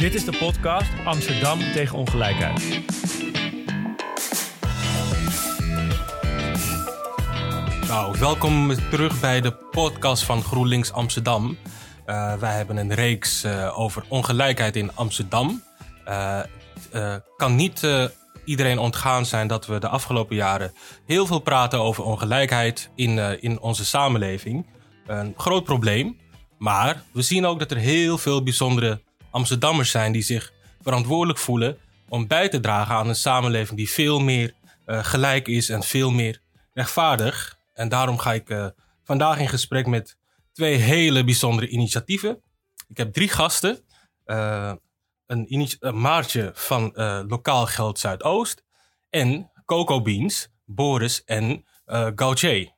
Dit is de podcast Amsterdam tegen ongelijkheid. Nou, welkom terug bij de podcast van GroenLinks Amsterdam. Uh, wij hebben een reeks uh, over ongelijkheid in Amsterdam. Uh, kan niet iedereen ontgaan zijn dat we de afgelopen jaren heel veel praten over ongelijkheid in, in onze samenleving. Een groot probleem. Maar we zien ook dat er heel veel bijzondere Amsterdammers zijn die zich verantwoordelijk voelen om bij te dragen aan een samenleving die veel meer gelijk is en veel meer rechtvaardig. En daarom ga ik uh, vandaag in gesprek met twee hele bijzondere initiatieven. Ik heb drie gasten. Uh, een, Maartje van uh, Lokaal Geld Zuidoost. En Coco Beans, Boris en Gauthier.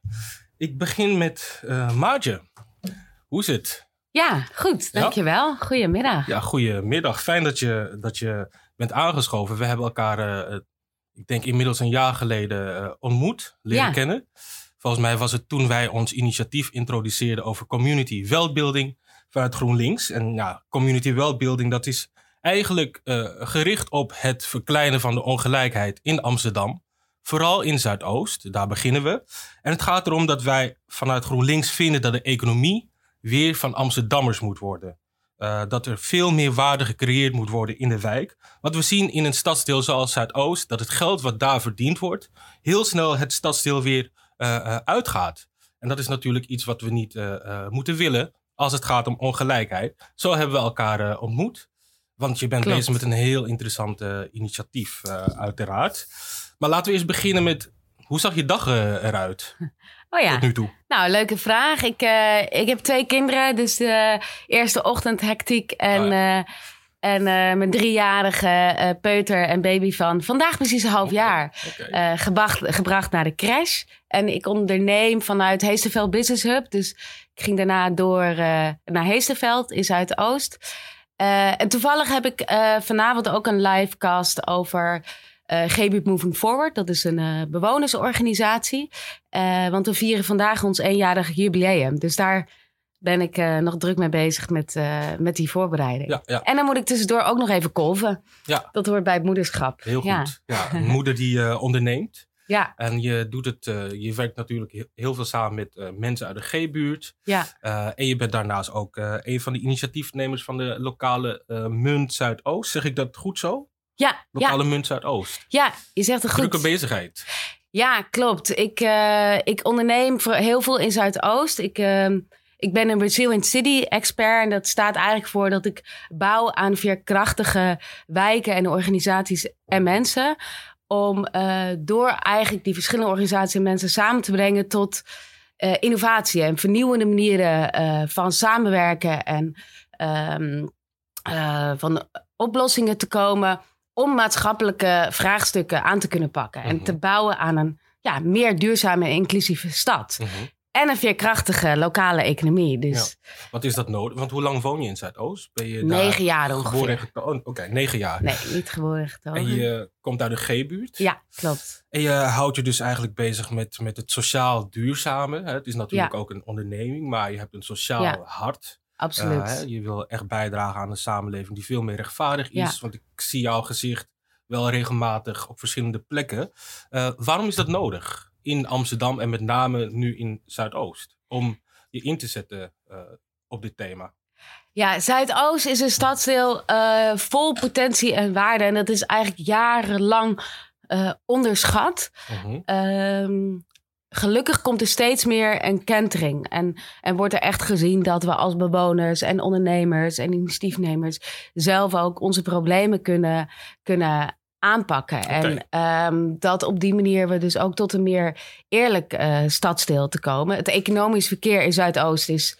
Ik begin met Maartje. Hoe is het? Ja, goed. Dankjewel. Ja? Goedemiddag. Ja, goedemiddag. Fijn dat je, dat je bent aangeschoven. We hebben elkaar, ik denk inmiddels een jaar geleden ontmoet, leren ja. kennen. Volgens mij was het toen wij ons initiatief introduceerden over community welbuilding vanuit GroenLinks. En ja, community welbuilding, dat is eigenlijk uh, gericht op het verkleinen van de ongelijkheid in Amsterdam. Vooral in Zuidoost, daar beginnen we. En het gaat erom dat wij vanuit GroenLinks vinden dat de economie weer van Amsterdammers moet worden. Uh, dat er veel meer waarde gecreëerd moet worden in de wijk. Want we zien in een stadsdeel zoals Zuidoost dat het geld wat daar verdiend wordt, heel snel het stadsdeel weer uh, uitgaat. En dat is natuurlijk iets wat we niet uh, moeten willen als het gaat om ongelijkheid. Zo hebben we elkaar ontmoet. Want je bent bezig met een heel interessant initiatief, uiteraard. Maar laten we eerst beginnen met hoe zag je dag eruit? Oh ja. Tot nu toe. Nou, leuke vraag. Ik, ik heb twee kinderen, dus de eerste ochtend hectiek en. Oh en uh, mijn driejarige peuter en baby van vandaag precies een half jaar okay. Gebracht, gebracht naar de crash. En ik onderneem vanuit Heesterveld Business Hub. Dus ik ging daarna door naar Heesterveld in Zuidoost. en toevallig heb ik vanavond ook een livecast over uh, Moving Forward. Dat is een bewonersorganisatie. want we vieren vandaag ons eenjarig jubileum. Dus daar ben ik uh, nog druk mee bezig met, met die voorbereiding. Ja, ja. En dan moet ik tussendoor ook nog even kolven. Ja. Dat hoort bij het moederschap. Heel goed. Ja. een moeder die onderneemt. Ja. En je doet het, je werkt natuurlijk heel, veel samen met mensen uit de G-buurt. Ja. en je bent daarnaast ook een van de initiatiefnemers van de lokale Munt Zuidoost. Zeg ik dat goed zo? Ja. Lokale Munt Zuidoost. Ja, je zegt het goed. Drukke bezigheid. Ja, klopt. Ik, ik onderneem heel veel in Zuidoost. Ik ehm, ik ben een Resilient City expert. En dat staat eigenlijk voor dat ik bouw aan veerkrachtige wijken en organisaties en mensen. Om uh, door eigenlijk die verschillende organisaties en mensen samen te brengen tot uh, innovatie en vernieuwende manieren van samenwerken en um, van oplossingen te komen. Om maatschappelijke vraagstukken aan te kunnen pakken. En mhm. te bouwen aan een ja, meer duurzame en inclusieve stad. Mm en een veerkrachtige lokale economie. Dus. Ja. Wat is dat nodig? Want hoe lang woon je in Zuidoost? Ben je negen jaar ongeveer. Oh, Oké, negen jaar. Nee, niet geboren. En je komt uit de G-buurt? Ja, klopt. En je houdt je dus eigenlijk bezig met, met het sociaal duurzame. Het is natuurlijk ook een onderneming, maar je hebt een sociaal hart. Absoluut. Uh, je wil echt bijdragen aan een samenleving die veel meer rechtvaardig is. Want ik zie jouw gezicht wel regelmatig op verschillende plekken. Uh, waarom is dat nodig? in Amsterdam en met name nu in Zuidoost? Om je in te zetten uh, op dit thema. Ja, Zuidoost is een stadsdeel uh, vol potentie en waarde. En dat is eigenlijk jarenlang uh, onderschat. Uh-huh. Gelukkig komt er steeds meer een kentering. En, en wordt er echt gezien dat we als bewoners en ondernemers en initiatiefnemers zelf ook onze problemen kunnen, kunnen aanpakken. En um, dat op die manier we dus ook tot een meer eerlijk uh, stadsdeel te komen. Het economisch verkeer in Zuidoost is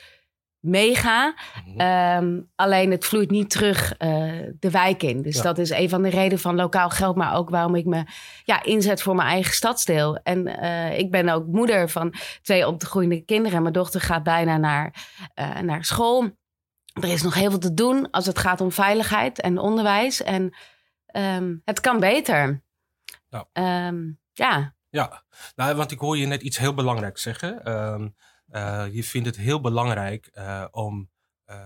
mega. Um, alleen het vloeit niet terug uh, de wijk in. Dus dat is een van de redenen van lokaal geld, maar ook waarom ik me ja, inzet voor mijn eigen stadsdeel. En uh, ik ben ook moeder van twee opgroeiende kinderen. Mijn dochter gaat bijna naar, naar school. Er is nog heel veel te doen als het gaat om veiligheid en onderwijs. En um, het kan beter. Ja. Um, ja. Ja, nou, want ik hoor je net iets heel belangrijks zeggen. Uh, je vindt het heel belangrijk uh, om uh,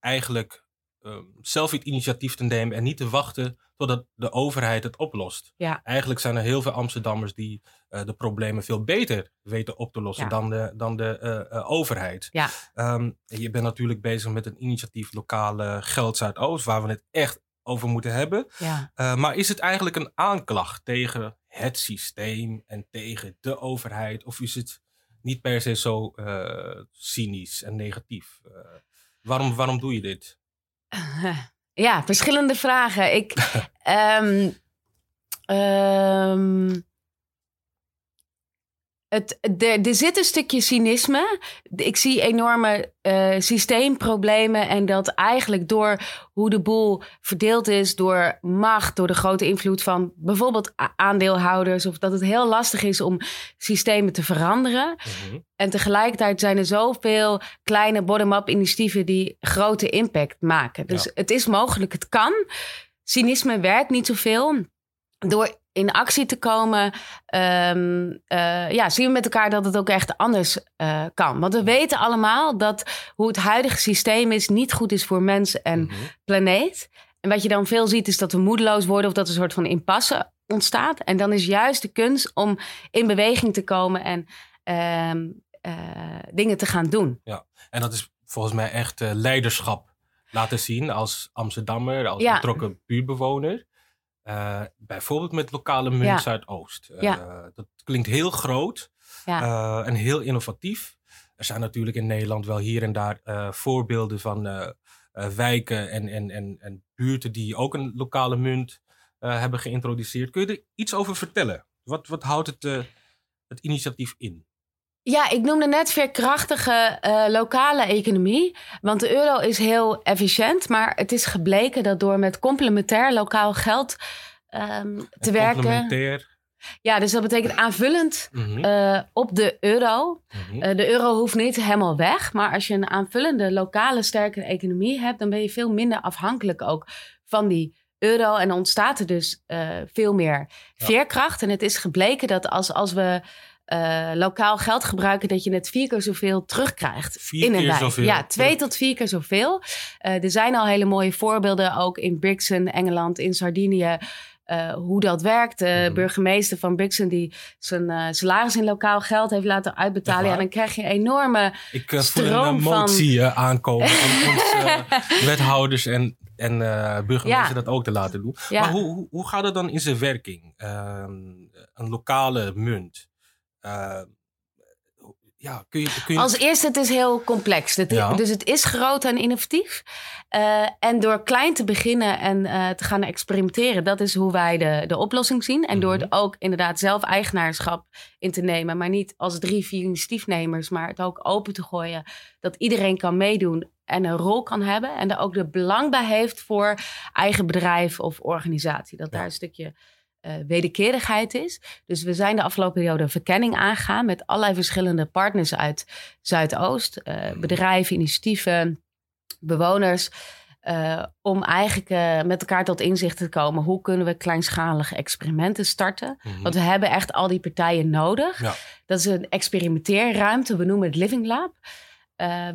eigenlijk uh, zelf het initiatief te nemen en niet te wachten totdat de overheid het oplost. Ja. Eigenlijk zijn er heel veel Amsterdammers die uh, de problemen veel beter weten op te lossen Ja. dan de, dan de uh, overheid. Ja. Um, je bent natuurlijk bezig met een initiatief Lokale Geld Zuidoost, waar we het echt over moeten hebben. Ja. Maar is het eigenlijk een aanklacht tegen het systeem en tegen de overheid? Of is het niet per se zo uh, cynisch en negatief? Uh, waarom, waarom doe je dit? Ja, verschillende vragen. Ik, um, um, het, er, er zit een stukje cynisme. Ik zie enorme uh, systeemproblemen. En dat eigenlijk door hoe de boel verdeeld is, door macht, door de grote invloed van bijvoorbeeld aandeelhouders, of dat het heel lastig is om systemen te veranderen. Mhm. En tegelijkertijd zijn er zoveel kleine bottom-up initiatieven die grote impact maken. Dus Ja. het is mogelijk, het kan. Cynisme werkt niet zoveel. Door in actie te komen, ehm, uh, ja, zien we met elkaar dat het ook echt anders uh, kan. Want we weten allemaal dat hoe het huidige systeem is, niet goed is voor mens en Mhm. planeet. En wat je dan veel ziet, is dat we moedeloos worden of dat er een soort van impasse ontstaat. En dan is juist de kunst om in beweging te komen en ehm, uh, dingen te gaan doen. En dat is volgens mij echt leiderschap laten zien als Amsterdammer, als Ja. betrokken buurtbewoner. Uh, bijvoorbeeld met lokale munt Ja. Zuidoost. Uh, Ja. Dat klinkt heel groot Ja. uh, en heel innovatief. Er zijn natuurlijk in Nederland wel hier en daar voorbeelden van wijken en, en, en, en buurten die ook een lokale munt hebben geïntroduceerd. Kun je er iets over vertellen? Wat, wat houdt het, het initiatief in? Ja, ik noemde net veerkrachtige uh, lokale economie. Want de euro is heel efficiënt. Maar het is gebleken dat door met complementair lokaal geld um, te En werken. Complementair. Ja, dus dat betekent aanvullend Mhm, uh, op de euro. mhm. Uh, de euro hoeft niet helemaal weg. Maar als je een aanvullende lokale sterke economie hebt, dan ben je veel minder afhankelijk ook van die euro. En ontstaat er dus uh, veel meer Ja. veerkracht. En het is gebleken dat als, als we uh, lokaal geld gebruiken, dat je net vier keer zoveel terugkrijgt. Vier in een keer wijk. zoveel. Ja, twee tot vier keer zoveel. Uh, er zijn al hele mooie voorbeelden, ook in Brixen, Engeland, in Sardinië. Uh, hoe dat werkt. De Mhm. burgemeester van Brixen die zijn salaris in lokaal geld heeft laten uitbetalen. Ja, waar? dan krijg je een enorme Ik uh, voel stroom een van- motie aankomen om onze wethouders en, en burgemeester Ja. dat ook te laten doen. Maar hoe, hoe, hoe gaat het dan in zijn werking? Ehm, een lokale munt. Uh, ja, kun je, kun je Als eerste, het is heel complex. Het- Ja. Dus het is groot en innovatief. Eh, en door klein te beginnen en eh, te gaan experimenteren, dat is hoe wij de, de oplossing zien. En door Mhm. het ook inderdaad zelf eigenaarschap in te nemen, maar niet als drie, vier initiatiefnemers, maar het ook open te gooien. Dat iedereen kan meedoen en een rol kan hebben. En er ook de belang bij heeft voor eigen bedrijf of organisatie. Dat Ja. daar een stukje eh, wederkerigheid is. Dus we zijn de afgelopen periode een verkenning aangegaan met allerlei verschillende partners uit Zuidoost. eh, bedrijven, initiatieven, bewoners. eh, om eigenlijk met elkaar tot inzicht te komen. Hoe kunnen we kleinschalige experimenten starten? Mhm. Want we hebben echt al die partijen nodig. Ja. Dat is een experimenteerruimte. We noemen het Living Lab.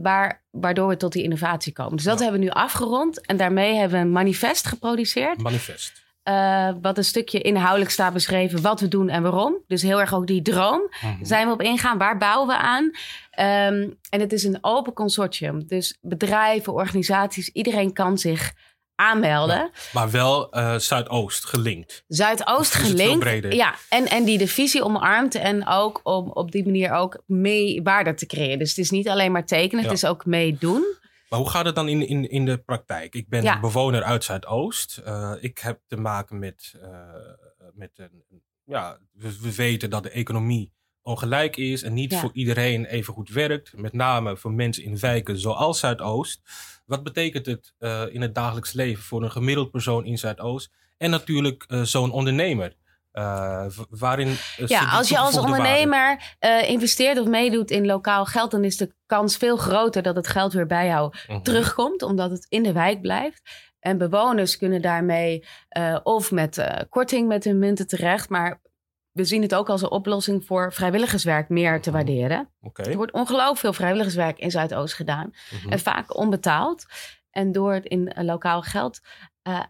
waar, waardoor we tot die innovatie komen. Dus dat Ja. hebben we nu afgerond. En daarmee hebben we een manifest geproduceerd. manifest. Eh, wat een stukje inhoudelijk staat beschreven. Wat we doen en waarom. Dus heel erg ook die droom. Mhm. Zijn we op ingaan? Waar bouwen we aan? Ehm, en het is een open consortium. Dus bedrijven, organisaties, iedereen kan zich aanmelden. Maar wel uh, Zuidoost gelinkt. Zuidoost gelinkt. breder. Ja, en, en die de visie omarmt. En ook om op die manier ook mee waarde te creëren. Dus het is niet alleen maar tekenen, Ja. het is ook meedoen. Maar hoe gaat het dan in, in, in de praktijk? Ik ben Ja. bewoner uit Zuidoost. Uh, ik heb te maken met, uh, met een. Ja, we, we, weten dat de economie ongelijk is en niet Ja. voor iedereen even goed werkt. Met name voor mensen in wijken zoals Zuidoost. Wat betekent het uh, in het dagelijks leven voor een gemiddeld persoon in Zuidoost? En natuurlijk zo'n ondernemer. Uh, waarin zit Ja, als je als ondernemer uh, investeert of meedoet in lokaal geld, dan is de kans veel groter dat het geld weer bij jou Mhm. terugkomt, omdat het in de wijk blijft. En bewoners kunnen daarmee of met korting met hun munten terecht, maar we zien het ook als een oplossing voor vrijwilligerswerk meer te Mhm. waarderen. Oké. Er wordt ongelooflijk veel vrijwilligerswerk in Zuidoost gedaan Mhm. en vaak onbetaald. En door het in lokaal geld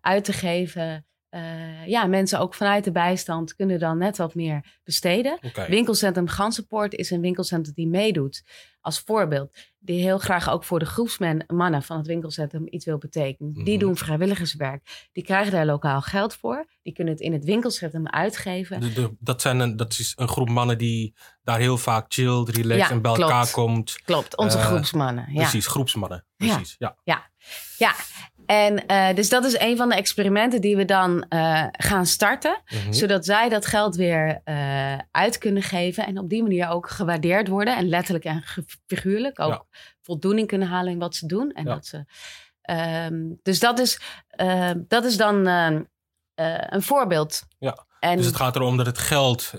uit te geven, uh, ja, mensen ook vanuit de bijstand kunnen dan net wat meer besteden. Winkelcentrum Gansenpoort is een winkelcentrum die meedoet. Als voorbeeld. Die heel graag ook voor de groepsmannen van het winkelcentrum iets wil betekenen. Die mhm. doen vrijwilligerswerk. Die krijgen daar lokaal geld voor. Die kunnen het in het winkelcentrum uitgeven. dat, zijn een, dat is een groep mannen die daar heel vaak chillt, relaxed en bij elkaar komt. Klopt, onze uh, groepsmannen. Ja. Precies, groepsmannen. Precies, ja. ja. ja. En uh, dus dat is een van de experimenten die we dan uh, gaan starten. Mhm. Zodat zij dat geld weer uh, uit kunnen geven. En op die manier ook gewaardeerd worden. En letterlijk en figuurlijk ook voldoening kunnen halen in wat ze doen. En dat ze, um, dus dat is, dat is dan een voorbeeld. Ja. En, dus het gaat erom dat het geld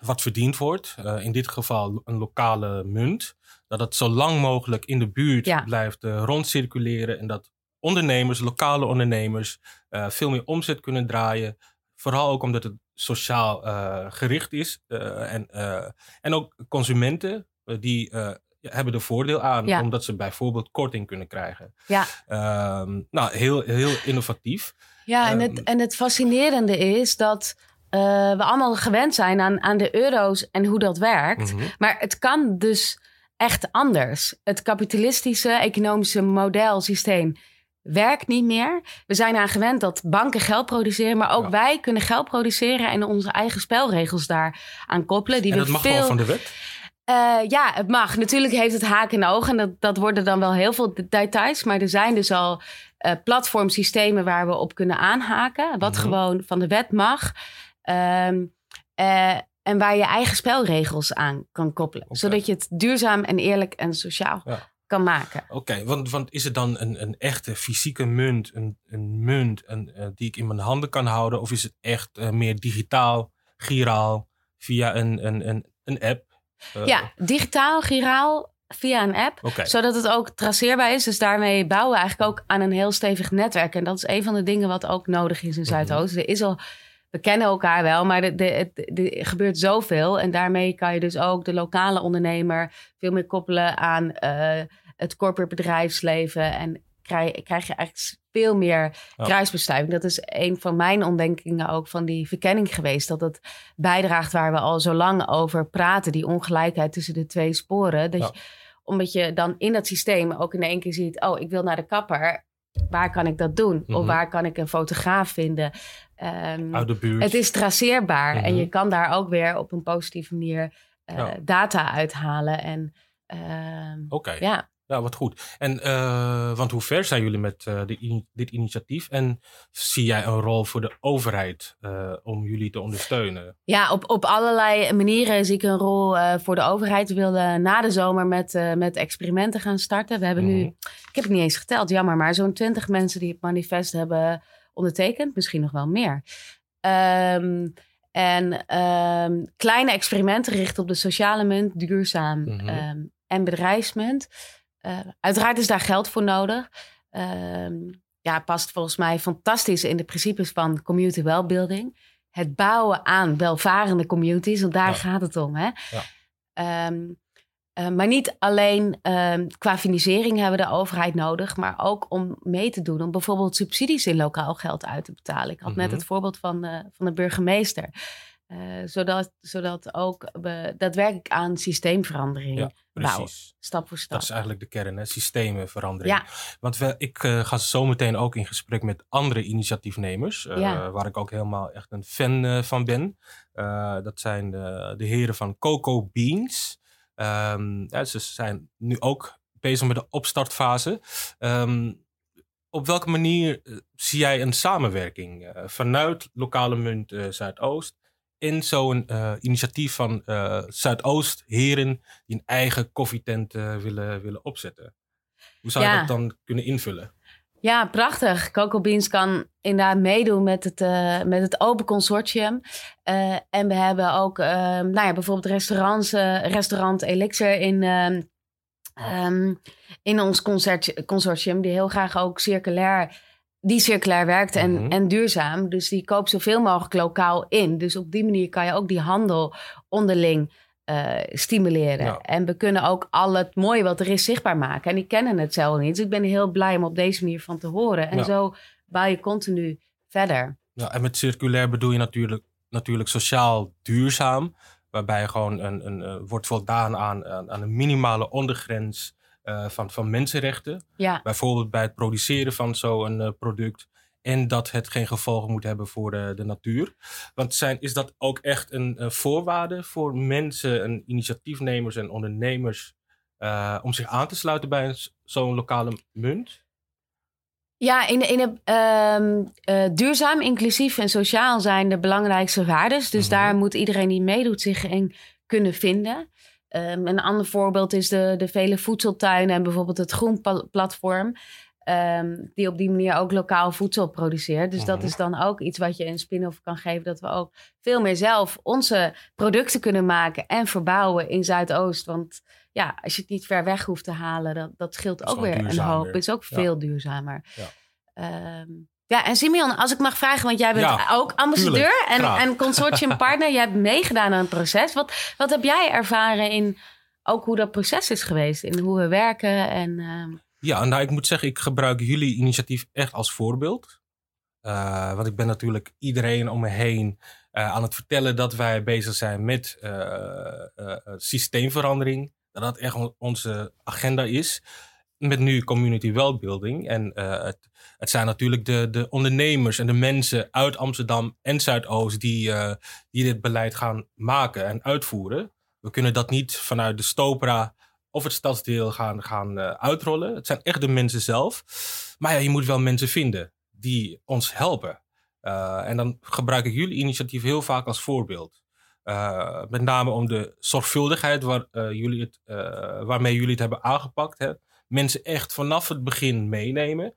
wat verdiend wordt, in dit geval een lokale munt, dat het zo lang mogelijk in de buurt blijft uh, rondcirculeren en dat ondernemers, lokale ondernemers, uh, veel meer omzet kunnen draaien. Vooral ook omdat het sociaal uh, gericht is. en, en ook consumenten, die hebben er voordeel aan, omdat ze bijvoorbeeld korting kunnen krijgen. Ja. Ehm, nou, heel, heel innovatief. Ja, en, het, ehm, en het fascinerende is dat we allemaal gewend zijn aan, aan de euro's en hoe dat werkt. Mhm. Maar het kan dus echt anders. Het kapitalistische economische modelsysteem werkt niet meer. We zijn aan gewend dat banken geld produceren, maar ook wij kunnen geld produceren en onze eigen spelregels daar aan koppelen. Die en dat mag veel... gewoon van de wet? Uh, ja, het mag. Natuurlijk heeft het haken en ogen. En dat, dat worden dan wel heel veel details. Maar er zijn dus al uh, platformsystemen waar we op kunnen aanhaken. Wat mhm. gewoon van de wet mag. Um, uh, en waar je eigen spelregels aan kan koppelen. Zodat je het duurzaam en eerlijk en sociaal kan maken. Oké, want, want is het dan een, een echte fysieke munt, een, een munt een, uh, die ik in mijn handen kan houden? Of is het echt uh, meer digitaal, giraal, via een, een, een, een app? Uh, ja, digitaal, giraal, via een app. Okay. Zodat het ook traceerbaar is. Dus daarmee bouwen we eigenlijk ook aan een heel stevig netwerk. En dat is een van de dingen wat ook nodig is in mhm. Zuidoost. Er is al we kennen elkaar wel, maar er gebeurt zoveel. En daarmee kan je dus ook de lokale ondernemer veel meer koppelen aan uh, het corporate bedrijfsleven. En krijg, krijg je eigenlijk veel meer kruisbestuiving. Dat is een van mijn ontdenkingen ook van die verkenning geweest. Dat het bijdraagt waar we al zo lang over praten, die ongelijkheid tussen de twee sporen. Dat je, omdat je dan in dat systeem ook in één keer ziet: oh, ik wil naar de kapper waar kan ik dat doen? Of mhm. waar kan ik een fotograaf vinden? Um, Uit de buurt. Het is traceerbaar en mhm. je kan daar ook weer op een positieve manier uh, data uithalen. En, Oké. Ja. Ja, wat goed. En, uh, want hoe ver zijn jullie met uh, dit initiatief? En zie jij een rol voor de overheid uh, om jullie te ondersteunen? Ja, op, op allerlei manieren zie ik een rol voor de overheid. We wilden na de zomer met, met experimenten gaan starten. We hebben nu, mhm. ik heb het niet eens geteld, jammer, maar zo'n twintig mensen die het manifest hebben ondertekend. Misschien nog wel meer. Um, en um, kleine experimenten richten op de sociale munt, duurzaam mm um, en bedrijfsmunt. Uh, uiteraard is daar geld voor nodig. Uh, ja, past volgens mij fantastisch in de principes van community wellbuilding. Het bouwen aan welvarende communities, want daar gaat het om. Hè? Ja. Um, uh, maar niet alleen uh, qua financiering hebben we de overheid nodig, maar ook om mee te doen. Om bijvoorbeeld subsidies in lokaal geld uit te betalen. Ik had mm -hmm. net mhm. het voorbeeld van de, van de burgemeester. Uh, zodat, zodat ook we daadwerkelijk aan systeemverandering ja, bouwen. Stap voor stap. Dat is eigenlijk de kern, hè? systeemverandering. Ja. Want we, ik uh, ga zo meteen ook in gesprek met andere initiatiefnemers. Uh, ja. Waar ik ook helemaal echt een fan van ben. dat zijn de, de heren van Coco Beans. Um, ja, ze zijn nu ook bezig met de opstartfase. Um, op welke manier zie jij een samenwerking vanuit lokale munt Zuidoost in zo'n uh, initiatief van uh, Zuidoost heren die een eigen koffietent uh, willen, willen opzetten. Hoe zou je dat dan kunnen invullen? Ja, prachtig. Coco Beans kan inderdaad meedoen met het, met het Open Consortium. en we hebben ook ehm, nou ja, bijvoorbeeld restaurants, restaurant Elixir in, um, in ons consortium, die heel graag ook circulair die circulair werkt en, mhm. en duurzaam. Dus die koopt zoveel mogelijk lokaal in. Dus op die manier kan je ook die handel onderling uh, stimuleren. En we kunnen ook al het mooie wat er is zichtbaar maken. En die kennen het zelf niet. Dus ik ben heel blij om op deze manier van te horen. En zo bouw je continu verder. Ja, en met circulair bedoel je natuurlijk, natuurlijk sociaal duurzaam. Waarbij gewoon een, een, uh, wordt voldaan aan, aan, een minimale ondergrens uh, van, van mensenrechten. Ja. Bijvoorbeeld bij het produceren van zo'n product. En dat het geen gevolgen moet hebben voor de, de natuur. Want zijn, is dat ook echt een, een voorwaarde voor mensen en initiatiefnemers en ondernemers uh, om zich aan te sluiten bij zo'n lokale munt? Ja, in, in de, uh, duurzaam, inclusief en sociaal zijn de belangrijkste waarden. Dus mm-hmm. daar moet iedereen die meedoet zich in kunnen vinden. Um, een ander voorbeeld is de, de vele voedseltuinen en bijvoorbeeld het Groenplatform. Um, die op die manier ook lokaal voedsel produceert. Dus dat mhm. is dan ook iets wat je een spin-off kan geven. Dat we ook veel meer zelf onze producten kunnen maken en verbouwen in Zuidoost. Want ja, als je het niet ver weg hoeft te halen, dat, dat scheelt ook weer een hoop. Het is ook veel duurzamer. Ja. Um, ja, en Simeon, als ik mag vragen, want jij bent ook ambassadeur en, en consortiumpartner. jij hebt meegedaan aan het proces. Wat, wat heb jij ervaren in ook hoe dat proces is geweest? In hoe we werken en... Uh, ja, nou ik moet zeggen, ik gebruik jullie initiatief echt als voorbeeld. Uh, want ik ben natuurlijk iedereen om me heen uh, aan het vertellen dat wij bezig zijn met uh, systeemverandering. Dat dat echt onze agenda is. Met nu community wellbuilding. En het, het, zijn natuurlijk de, de ondernemers en de mensen uit Amsterdam en Zuidoost die, die dit beleid gaan maken en uitvoeren. We kunnen dat niet vanuit de Stopra of het stadsdeel gaan, gaan uh, uitrollen. Het zijn echt de mensen zelf. Maar ja, je moet wel mensen vinden die ons helpen. En dan gebruik ik jullie initiatief heel vaak als voorbeeld. Met name om de zorgvuldigheid waar, jullie het, waarmee jullie het hebben aangepakt. Hè. Mensen echt vanaf het begin meenemen.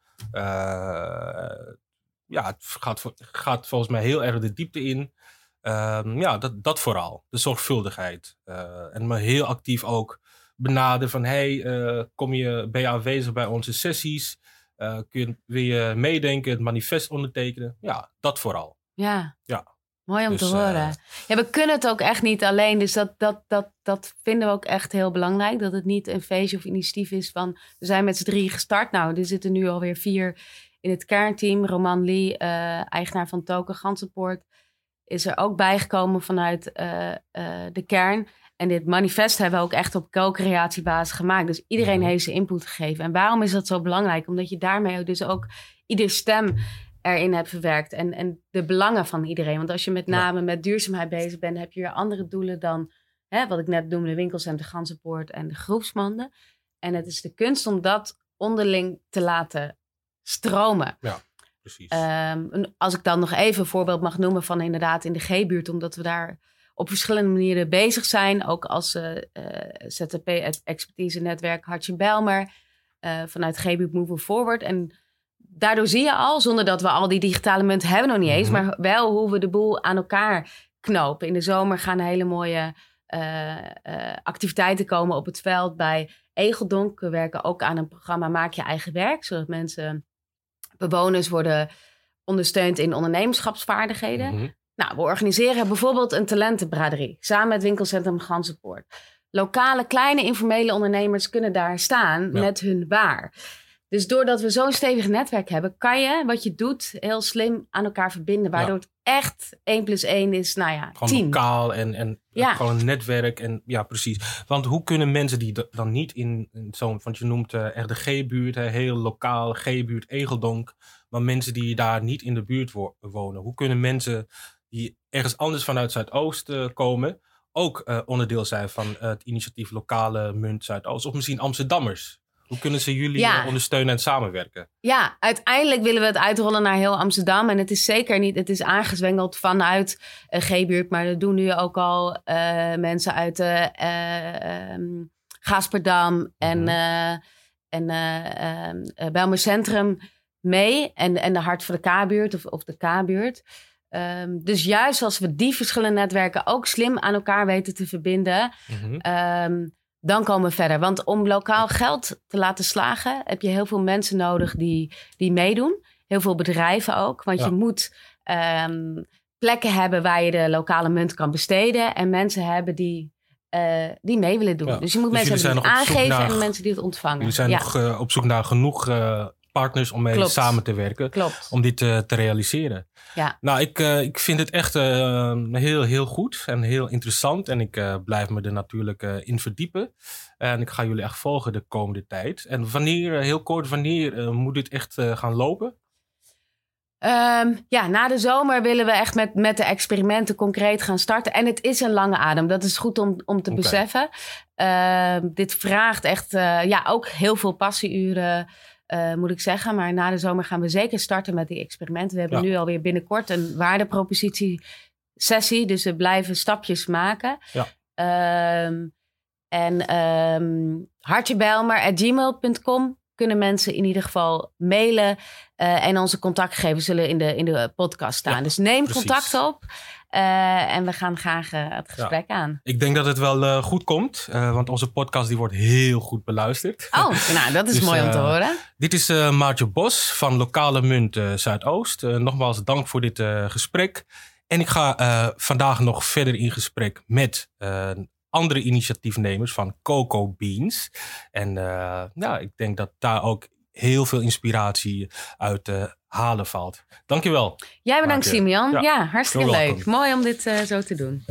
ja, het gaat, gaat, volgens mij heel erg de diepte in. Ehm, ja, dat, dat vooral. De zorgvuldigheid. en me heel actief ook benaderen van hey, uh, kom je, ben je aanwezig bij onze sessies? Kun je, wil je meedenken, het manifest ondertekenen? Ja, dat vooral. Ja. ja. Mooi om dus, te horen. Uh, ja, we kunnen het ook echt niet alleen. Dus dat, dat, dat, dat vinden we ook echt heel belangrijk. Dat het niet een feestje of initiatief is van... we zijn met z'n drie gestart. Nou, er zitten nu alweer vier in het kernteam. Roman Lee, eigenaar van Token Gansenpoort... is er ook bijgekomen vanuit de kern... En dit manifest hebben we ook echt op co-creatiebasis gemaakt. Dus iedereen heeft zijn input gegeven. En waarom is dat zo belangrijk? Omdat je daarmee dus ook ieder stem erin hebt verwerkt. En, en de belangen van iedereen. Want als je met name met duurzaamheid bezig bent, heb je weer andere doelen dan hè, wat ik net noemde: de winkelcentrum, de ganzenpoort en de groepsmanden. En het is de kunst om dat onderling te laten stromen. Ja. Precies. Um, als ik dan nog even een voorbeeld mag noemen van inderdaad in de G-buurt, omdat we daar op verschillende manieren bezig zijn. Ook als uh, uh, ZTP expertise netwerk Hartje Belmer uh, vanuit GBU Move Forward. En daardoor zie je al, zonder dat we al die digitale munten hebben nog niet eens, mhm. maar wel hoe we de boel aan elkaar knopen. In de zomer gaan hele mooie activiteiten komen op het veld bij Egeldonk. We werken ook aan een programma Maak je eigen werk, zodat mensen, bewoners worden ondersteund in ondernemerschapsvaardigheden. Mhm. Nou, we organiseren bijvoorbeeld een talentenbraderie samen met winkelcentrum Gansenpoort. Lokale kleine informele ondernemers kunnen daar staan met hun waar. Dus doordat we zo'n stevig netwerk hebben, kan je wat je doet heel slim aan elkaar verbinden. Waardoor het echt 1 plus 1 is, nou ja, Gewoon lokaal en, en gewoon een netwerk. En ja, precies. Want hoe kunnen mensen die dan niet in, in zo'n, want je noemt uh, echt de G-buurt, heel lokaal, G-buurt, Egeldonk. Maar mensen die daar niet in de buurt wonen. Hoe kunnen mensen die ergens anders vanuit Zuidoost uh, komen, ook uh, onderdeel zijn van het initiatief Lokale Munt Zuidoost. Of misschien Amsterdammers. Hoe kunnen ze jullie ja. ondersteunen en samenwerken? Ja, uiteindelijk willen we het uitrollen naar heel Amsterdam. En het is zeker niet, het is aangezwengeld vanuit uh, G-buurt. Maar dat doen nu ook al mensen uit um, Gasperdam en, mm en ehm, Belmer Centrum mee. En, en de Hart voor de K-buurt of, of de K-buurt. Um, dus juist als we die verschillende netwerken ook slim aan elkaar weten te verbinden, mm um, dan komen we verder. Want om lokaal geld te laten slagen, heb je heel veel mensen nodig die, die meedoen. Heel veel bedrijven ook. Want je moet um, plekken hebben waar je de lokale munt kan besteden. En mensen hebben die die mee willen doen. Dus je moet dus mensen aangeven en mensen die het ontvangen. Jullie zijn nog op zoek naar genoeg partners om mee samen te werken. Klopt. Om dit te realiseren. Ja. Nou, ik, ik vind het echt heel, heel goed en heel interessant. En ik blijf me er natuurlijk in verdiepen. En ik ga jullie echt volgen de komende tijd. En wanneer, heel kort, wanneer moet dit echt gaan lopen? Ehm, ja, na de zomer willen we echt met, met de experimenten concreet gaan starten. En het is een lange adem. Dat is goed om, om te beseffen. Ehm, dit vraagt echt uh, ja, ook heel veel passieuren, uh, moet ik zeggen. Maar na de zomer gaan we zeker starten met die experimenten. We hebben nu alweer binnenkort een waardepropositie sessie. Dus we blijven stapjes maken. Ja. Um, en um, hartjebelmer.gmail.com kunnen mensen in ieder geval mailen. Uh, en onze contactgegevens zullen in de, in de podcast staan. dus neem contact op. Uh, en we gaan graag uh, het gesprek ja. aan. Ik denk dat het wel goed komt. want onze podcast die wordt heel goed beluisterd. Oh, nou dat is dus, mooi om te horen. Dit is Maartje Bos van Lokale Munt Zuidoost. nogmaals dank voor dit gesprek. En ik ga vandaag nog verder in gesprek met andere initiatiefnemers van Coco Beans. En uh, nou, ik denk dat daar ook heel veel inspiratie uit te uh, halen valt. Dankjewel. Jij bedankt, Simeon. Ja, ja hartstikke leuk. Mooi om dit uh, zo te doen.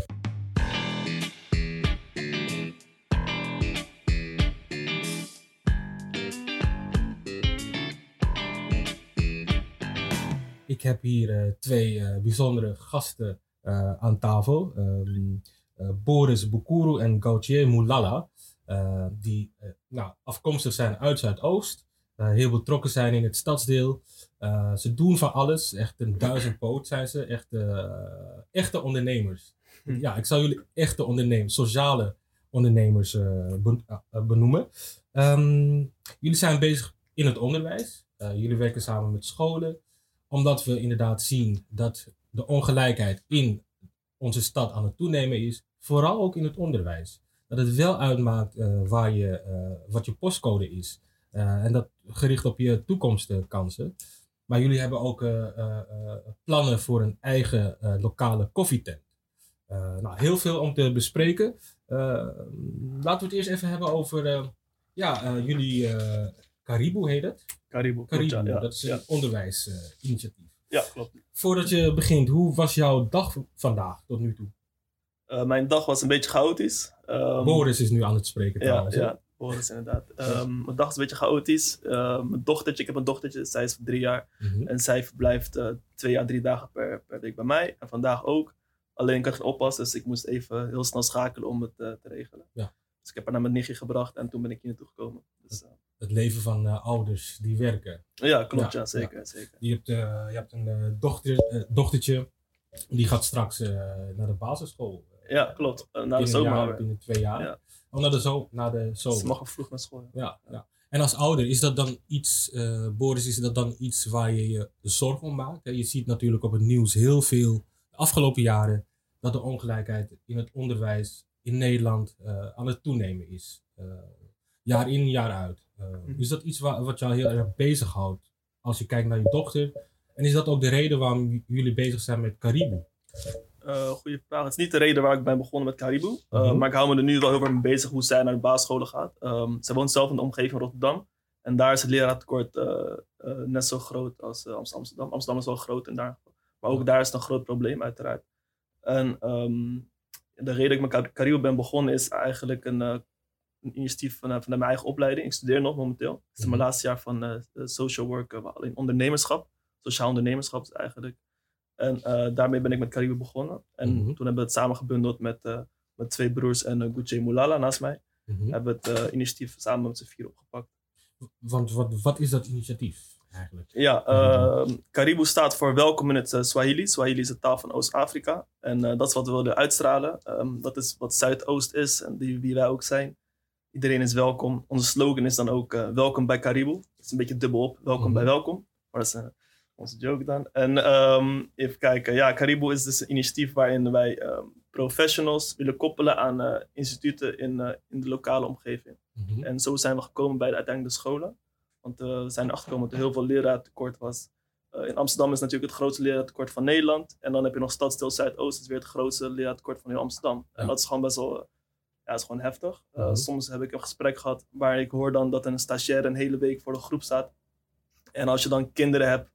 Ik heb hier twee bijzondere gasten aan tafel. Um, uh, Boris Bukuru en Gauthier Moulala. Uh, die uh, nou, afkomstig zijn uit Zuidoost. heel betrokken zijn in het stadsdeel. ze doen van alles. Echt een duizendpoot zijn ze. Echt, echte ondernemers. Hm. Ja, ik zou jullie echte ondernemers, sociale ondernemers benoemen. Um, jullie zijn bezig in het onderwijs. jullie werken samen met scholen. Omdat we inderdaad zien dat de ongelijkheid in onze stad aan het toenemen is, vooral ook in het onderwijs. Dat het wel uitmaakt uh, waar je, uh, wat je postcode is. Uh, en dat gericht op je toekomstkansen. Maar jullie hebben ook plannen voor een eigen lokale koffietent. nou, heel veel om te bespreken. laten we het eerst even hebben over ja, jullie Caribou heet het? Caribou, Caribou ja, dat is een onderwijsinitiatief. Ja, klopt. Voordat je begint, hoe was jouw dag vandaag tot nu toe? Uh, mijn dag was een beetje chaotisch. Um, Boris is nu aan het spreken trouwens. Ja, ja Boris inderdaad. Um, mijn dag is een beetje chaotisch. Uh, mijn dochtertje, ik heb een dochtertje, zij is drie jaar. Mm -hmm. En zij verblijft uh, twee à drie dagen per, per week bij mij. En vandaag ook. Alleen ik had geen oppas, dus ik moest even heel snel schakelen om het uh, te regelen. Ja. Dus ik heb haar naar mijn nichtje gebracht en toen ben ik hier naartoe gekomen. Dus, het leven van uh, ouders die werken. Ja, klopt, ja, ja zeker, ja. zeker. Je hebt, uh, je hebt een uh, dochter, dochtertje, die gaat straks naar de basisschool. Ja, klopt. na de zomer. Binnen twee jaar. Ja. Oh, naar de, zo naar de zomer. Ze mag vroeg naar school. Ja, ja. En als ouder, is dat dan iets, Boris, is dat dan iets waar je je zorgen om maakt? Je ziet natuurlijk op het nieuws heel veel, de afgelopen jaren, dat de ongelijkheid in het onderwijs in Nederland aan het toenemen is. jaar in, jaar uit. Uh, is dat iets wat, wat jou heel erg bezighoudt als je kijkt naar je dochter? En is dat ook de reden waarom jullie bezig zijn met Caribou? Uh, goeie vraag. Het is niet de reden waar ik ben begonnen met Caribou. Uh, mm -hmm. Maar ik hou me er nu wel heel erg mee bezig hoe zij naar de basisscholen gaat. Um, zij woont zelf in de omgeving van Rotterdam. En daar is het leraartekort net zo groot als Amsterdam. Amsterdam is wel groot en daar. Maar ook daar is het een groot probleem uiteraard. En um, de reden dat ik met Caribou ben begonnen is eigenlijk een een initiatief van, van mijn eigen opleiding. Ik studeer nog momenteel. Het is mijn mhm. laatste jaar van social work, alleen ondernemerschap. Sociaal ondernemerschap is eigenlijk. En uh, daarmee ben ik met Caribe begonnen. En mm -hmm. toen hebben we het samen gebundeld met, met twee broers en uh, Gucci Mulala naast mij. Mm -hmm. Hebben we het initiatief samen met z'n vier opgepakt. Want wat, wat is dat initiatief? Eigenlijk. Ja, uh, Caribou staat voor welkom in het uh, Swahili. Swahili is de taal van Oost-Afrika. En uh, dat is wat we willen uitstralen. Um, dat is wat Zuidoost is en die, wie wij ook zijn. Iedereen is welkom. Onze slogan is dan ook uh, welkom bij Caribou. Dat is een beetje dubbel op. Welkom mm -hmm. bij welkom. Maar dat is uh, onze joke dan. En um, even kijken. Ja, Caribou is dus een initiatief waarin wij um, professionals willen koppelen aan uh, instituten in, in de lokale omgeving. Mm -hmm. En zo zijn we gekomen bij de uiteindelijk de scholen. Want we zijn achtergekomen dat er heel veel leraartekort was. in Amsterdam is natuurlijk het grootste leraartekort van Nederland. En dan heb je nog Stadsdeel Zuidoost, dat is weer het grootste leraartekort van heel Amsterdam. Ja. En dat is gewoon best wel ja, is gewoon heftig. Uh, Soms heb ik een gesprek gehad waar ik hoor dan dat een stagiair een hele week voor de groep staat. En als je dan kinderen hebt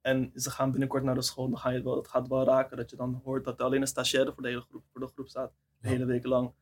en ze gaan binnenkort naar de school, dan ga je wel, het gaat wel raken dat je dan hoort dat alleen een stagiair voor de hele groep, voor de groep staat. De hele week lang.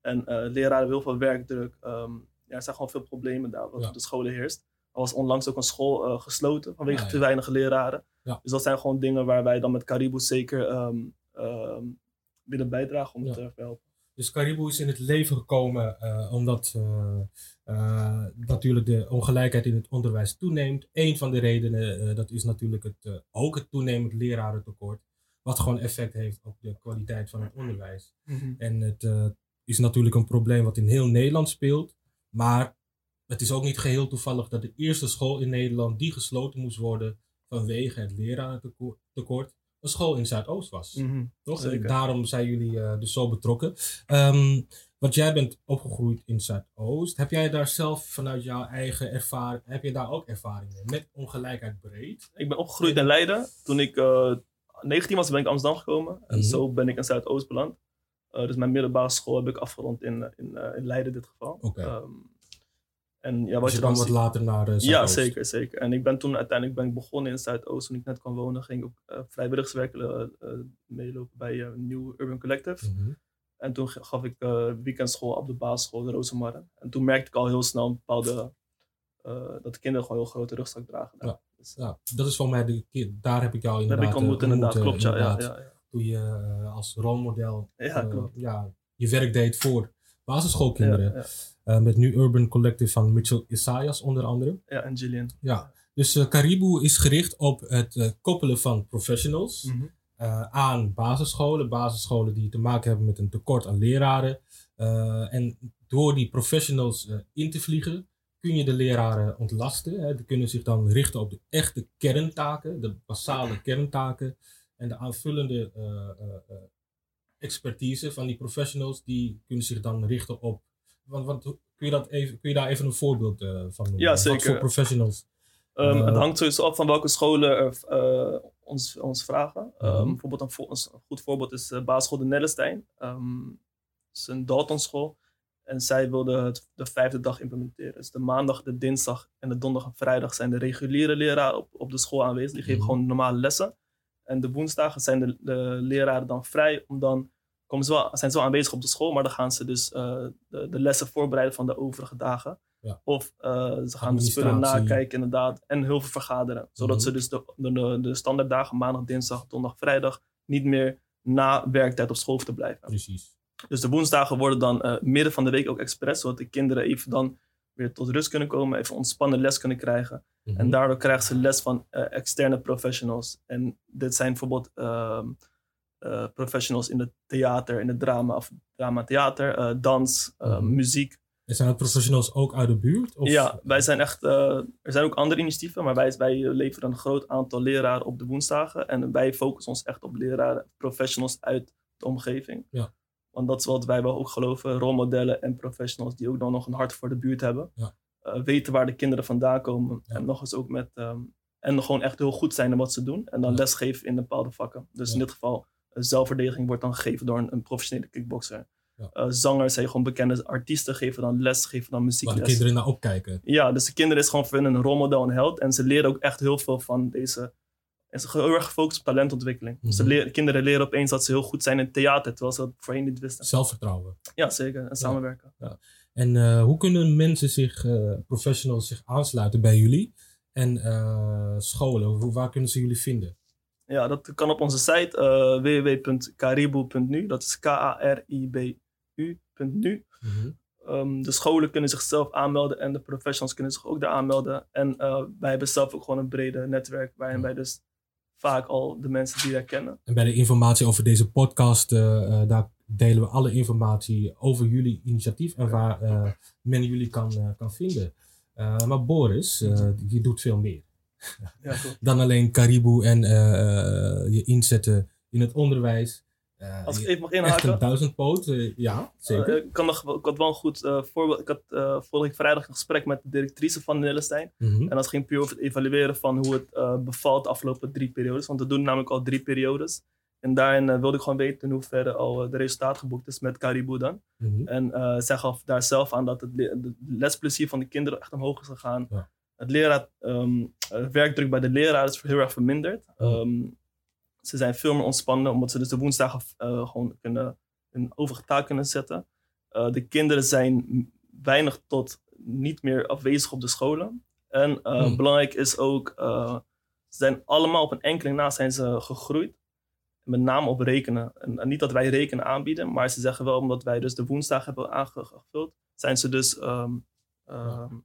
En uh, leraren hebben heel veel werkdruk. Um, ja, er zijn gewoon veel problemen daar wat op de scholen heerst. Er was onlangs ook een school uh, gesloten vanwege te weinig leraren. Dus dat zijn gewoon dingen waar wij dan met Caribou zeker um, um, willen bijdragen om te helpen. Dus Caribou is in het leven gekomen uh, omdat uh, natuurlijk de ongelijkheid in het onderwijs toeneemt. Een van de redenen dat is natuurlijk het, ook het toenemend lerarentekort. Wat gewoon effect heeft op de kwaliteit van het onderwijs. Mm En het is natuurlijk een probleem wat in heel Nederland speelt. Maar het is ook niet geheel toevallig dat de eerste school in Nederland die gesloten moest worden vanwege het lerarentekort een school in Zuidoost was. Mhm, toch? En daarom zijn jullie uh, dus zo betrokken. Um, want jij bent opgegroeid in Zuidoost. Heb jij daar zelf vanuit jouw eigen ervaring, heb je daar ook ervaring mee met ongelijkheid breed? Ik ben opgegroeid in Leiden. Toen ik uh, eh, 19 was, ben ik Amsterdam gekomen. En mhm. zo ben ik in Zuidoost beland. Uh, dus mijn middelbare school heb ik afgerond in, in, in Leiden in dit geval. Okay. Um, ehm, en ja, wat dus je, dan wat later naar uh, Ja, zeker, zeker. En ik ben toen uiteindelijk ben ik begonnen in Zuidoost. Toen ik net kwam wonen, ging ik ook uh, vrijwilligerswerk uh, meelopen bij uh, New Urban Collective. Mm -hmm. En toen gaf ik weekendschool op de basisschool, de Rozenmarren. En toen merkte ik al heel snel een bepaalde, dat de kinderen gewoon heel grote rugzak dragen. Ja, dus, ja, dat is voor mij, de, daar heb ik jou inderdaad heb ik ontmoet. inderdaad, klopt, ja, ja, ja, Toen je als rolmodel ja, je werk deed voor basisschoolkinderen. Uh, met nu Urban Collective van Mitchell Isaias onder andere. Ja, en Gillian. Ja, dus uh, Caribou is gericht op het uh, koppelen van professionals mm -hmm. aan basisscholen. Basisscholen die te maken hebben met een tekort aan leraren. en door die professionals in te vliegen, kun je de leraren ontlasten. Hè. Die kunnen zich dan richten op de echte kerntaken, de basale kerntaken. En de aanvullende expertise van die professionals, die kunnen zich dan richten op want, want kun, je dat even, kun je daar even een voorbeeld uh, van noemen? Ja, zeker. voor professionals? Um, uh, het hangt sowieso af van welke scholen uh, ons, ons vragen. Um, mm bijvoorbeeld een, een, goed voorbeeld is uh, basisschool de Nellestein. Het is een Dalton school. En zij wilden het de vijfde dag implementeren. Dus de maandag, de dinsdag en de donderdag en vrijdag zijn de reguliere leraren op, op de school aanwezig. Die geven mm gewoon normale lessen. En de woensdagen zijn de, de leraren dan vrij om dan komen ze wel, zijn ze wel aanwezig op de school, maar dan gaan ze dus uh, de, de, lessen voorbereiden van de overige dagen. Ja. Of uh, ze gaan de spullen nakijken inderdaad en heel veel vergaderen. Zodat mm -hmm. ze dus de, de, de standaarddagen maandag, dinsdag, donderdag, vrijdag niet meer na werktijd op school hoeven te blijven. Precies. Dus de woensdagen worden dan uh, midden van de week ook expres, zodat de kinderen even dan weer tot rust kunnen komen, even ontspannen les kunnen krijgen. Mm -hmm. En daardoor krijgen ze les van externe professionals. En dit zijn bijvoorbeeld ehm, uh, professionals in het theater, in het drama of drama theater, uh, dans, mm. muziek. En zijn het professionals ook uit de buurt? Of? Ja, wij zijn echt, er zijn ook andere initiatieven, maar wij, wij leveren een groot aantal leraren op de woensdagen. En wij focussen ons echt op leraren, professionals uit de omgeving. Ja. Want dat is wat wij wel ook geloven, rolmodellen en professionals die ook dan nog een hart voor de buurt hebben. Ja. weten waar de kinderen vandaan komen. Ja. En nog eens ook met, um, en gewoon echt heel goed zijn in wat ze doen. En dan lesgeven in bepaalde vakken. Dus in dit geval zelfverdediging wordt dan gegeven door een, een professionele kickboxer. Uh, zangers, gewoon bekende artiesten geven dan les, geven dan muziek. Waar de kinderen naar opkijken. Ja, dus de kinderen is gewoon voor hun een rolmodel en held. En ze leren ook echt heel veel van deze. En ze heel erg gefocust op talentontwikkeling. Mm -hmm. leren, kinderen leren opeens dat ze heel goed zijn in theater, terwijl ze dat voorheen niet wisten. Zelfvertrouwen. Ja, zeker. En samenwerken. Ja. En uh, hoe kunnen mensen zich, uh, professionals, zich aansluiten bij jullie? En scholen, hoe, waar kunnen ze jullie vinden? Ja, dat kan op onze site www.caribou.nu. Dat is K-A-R-I-B-U.nu. Mm -hmm. um, de scholen kunnen zichzelf aanmelden en de professionals kunnen zich ook daar aanmelden. En uh, wij hebben zelf ook gewoon een brede netwerk waarin mm. wij dus vaak al de mensen die wij kennen. En bij de informatie over deze podcast, uh, daar delen we alle informatie over jullie initiatief en waar men jullie kan, kan vinden. maar Boris, je doet veel meer. Ja, dan alleen Caribou en je inzetten in het onderwijs. Uh, Als ik even mag inhaken. Echt een duizendpoot, uh, ja, zeker. ik, kan nog, ik had wel een goed voorbeeld. Ik had vorige vrijdag een gesprek met de directrice van Nellestein. Mm -hmm. En dat ging puur over het evalueren van hoe het bevalt de afgelopen drie periodes. Want we doen namelijk al drie periodes. En daarin wilde ik gewoon weten in hoeverre al de resultaat geboekt is met Caribou dan. Mhm. En zij gaf daar zelf aan dat het de lesplezier van de kinderen echt omhoog is gegaan. Het leraar, um, werkdruk bij de leraar is heel erg verminderd. Ehm, ze zijn veel meer ontspannen, omdat ze dus de woensdagen gewoon kunnen, hun overige taak kunnen zetten. de kinderen zijn weinig tot niet meer afwezig op de scholen. En uh, hmm. belangrijk is ook, ze zijn allemaal op een enkeling na zijn ze gegroeid. Met name op rekenen. En, niet dat wij rekenen aanbieden, maar ze zeggen wel omdat wij dus de woensdag hebben aangevuld, zijn ze dus um, um,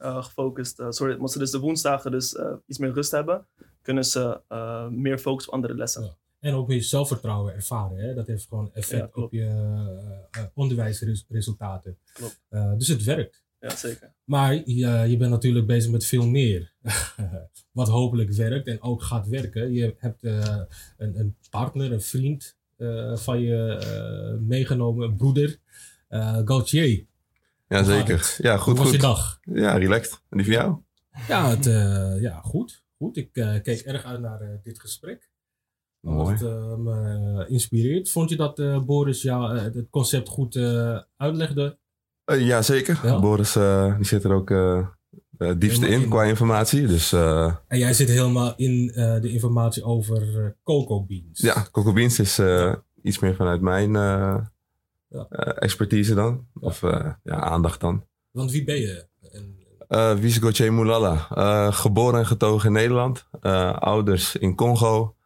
uh, gefocust. sorry, omdat ze dus de woensdagen dus iets meer rust hebben, kunnen ze meer focussen op andere lessen. Ja. En ook weer zelfvertrouwen ervaren. Hè? Dat heeft gewoon effect op je onderwijsresultaten. Klopt. dus het werkt ja, zeker. Maar je, je bent natuurlijk bezig met veel meer. wat hopelijk werkt en ook gaat werken. Je hebt uh, een, een, partner, een vriend uh, van je uh, meegenomen, een broeder, Gauthier. Jazeker. Ja, goed. Hoe was goed. je dag? Ja, relaxed. En die van jou? Ja, het, ja goed. Goed. Ik keek erg uit naar dit gesprek. Mooi. Het me inspireert. Vond je dat Boris jou het concept goed uitlegde? Uh, ja, zeker. Boris uh, die zit er ook uh, diepste in, qua informatie. Dus, en jij zit helemaal in de informatie over cocoa beans. Ja, cocoa beans is iets meer vanuit mijn ja. expertise dan. Of ja, aandacht dan. Want wie ben je? Uh, Wiese Gauthier Moulala. geboren en getogen in Nederland. ouders in Congo.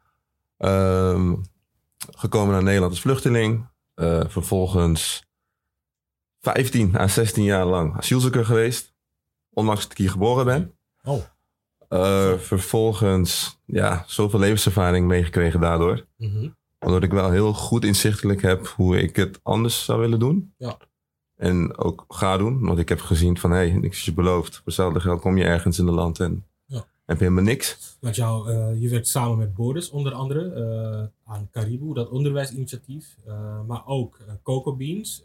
Ehm, gekomen naar Nederland als vluchteling. vervolgens 15 à 16 jaar lang asielzoeker geweest. Ondanks dat ik hier geboren ben. Oh. Vervolgens, ja, zoveel levenservaring meegekregen daardoor. Mm -hmm. Waardoor ik wel heel goed inzichtelijk heb hoe ik het anders zou willen doen. Ja. En ook ga doen. Want ik heb gezien van, hé, hey, niks is je beloofd. Voor hetzelfde geld kom je ergens in het land en heb je helemaal niks. Want jou, uh, je werkt samen met Boris onder andere uh, aan Caribou, dat onderwijsinitiatief. Uh, maar ook Coco Beans.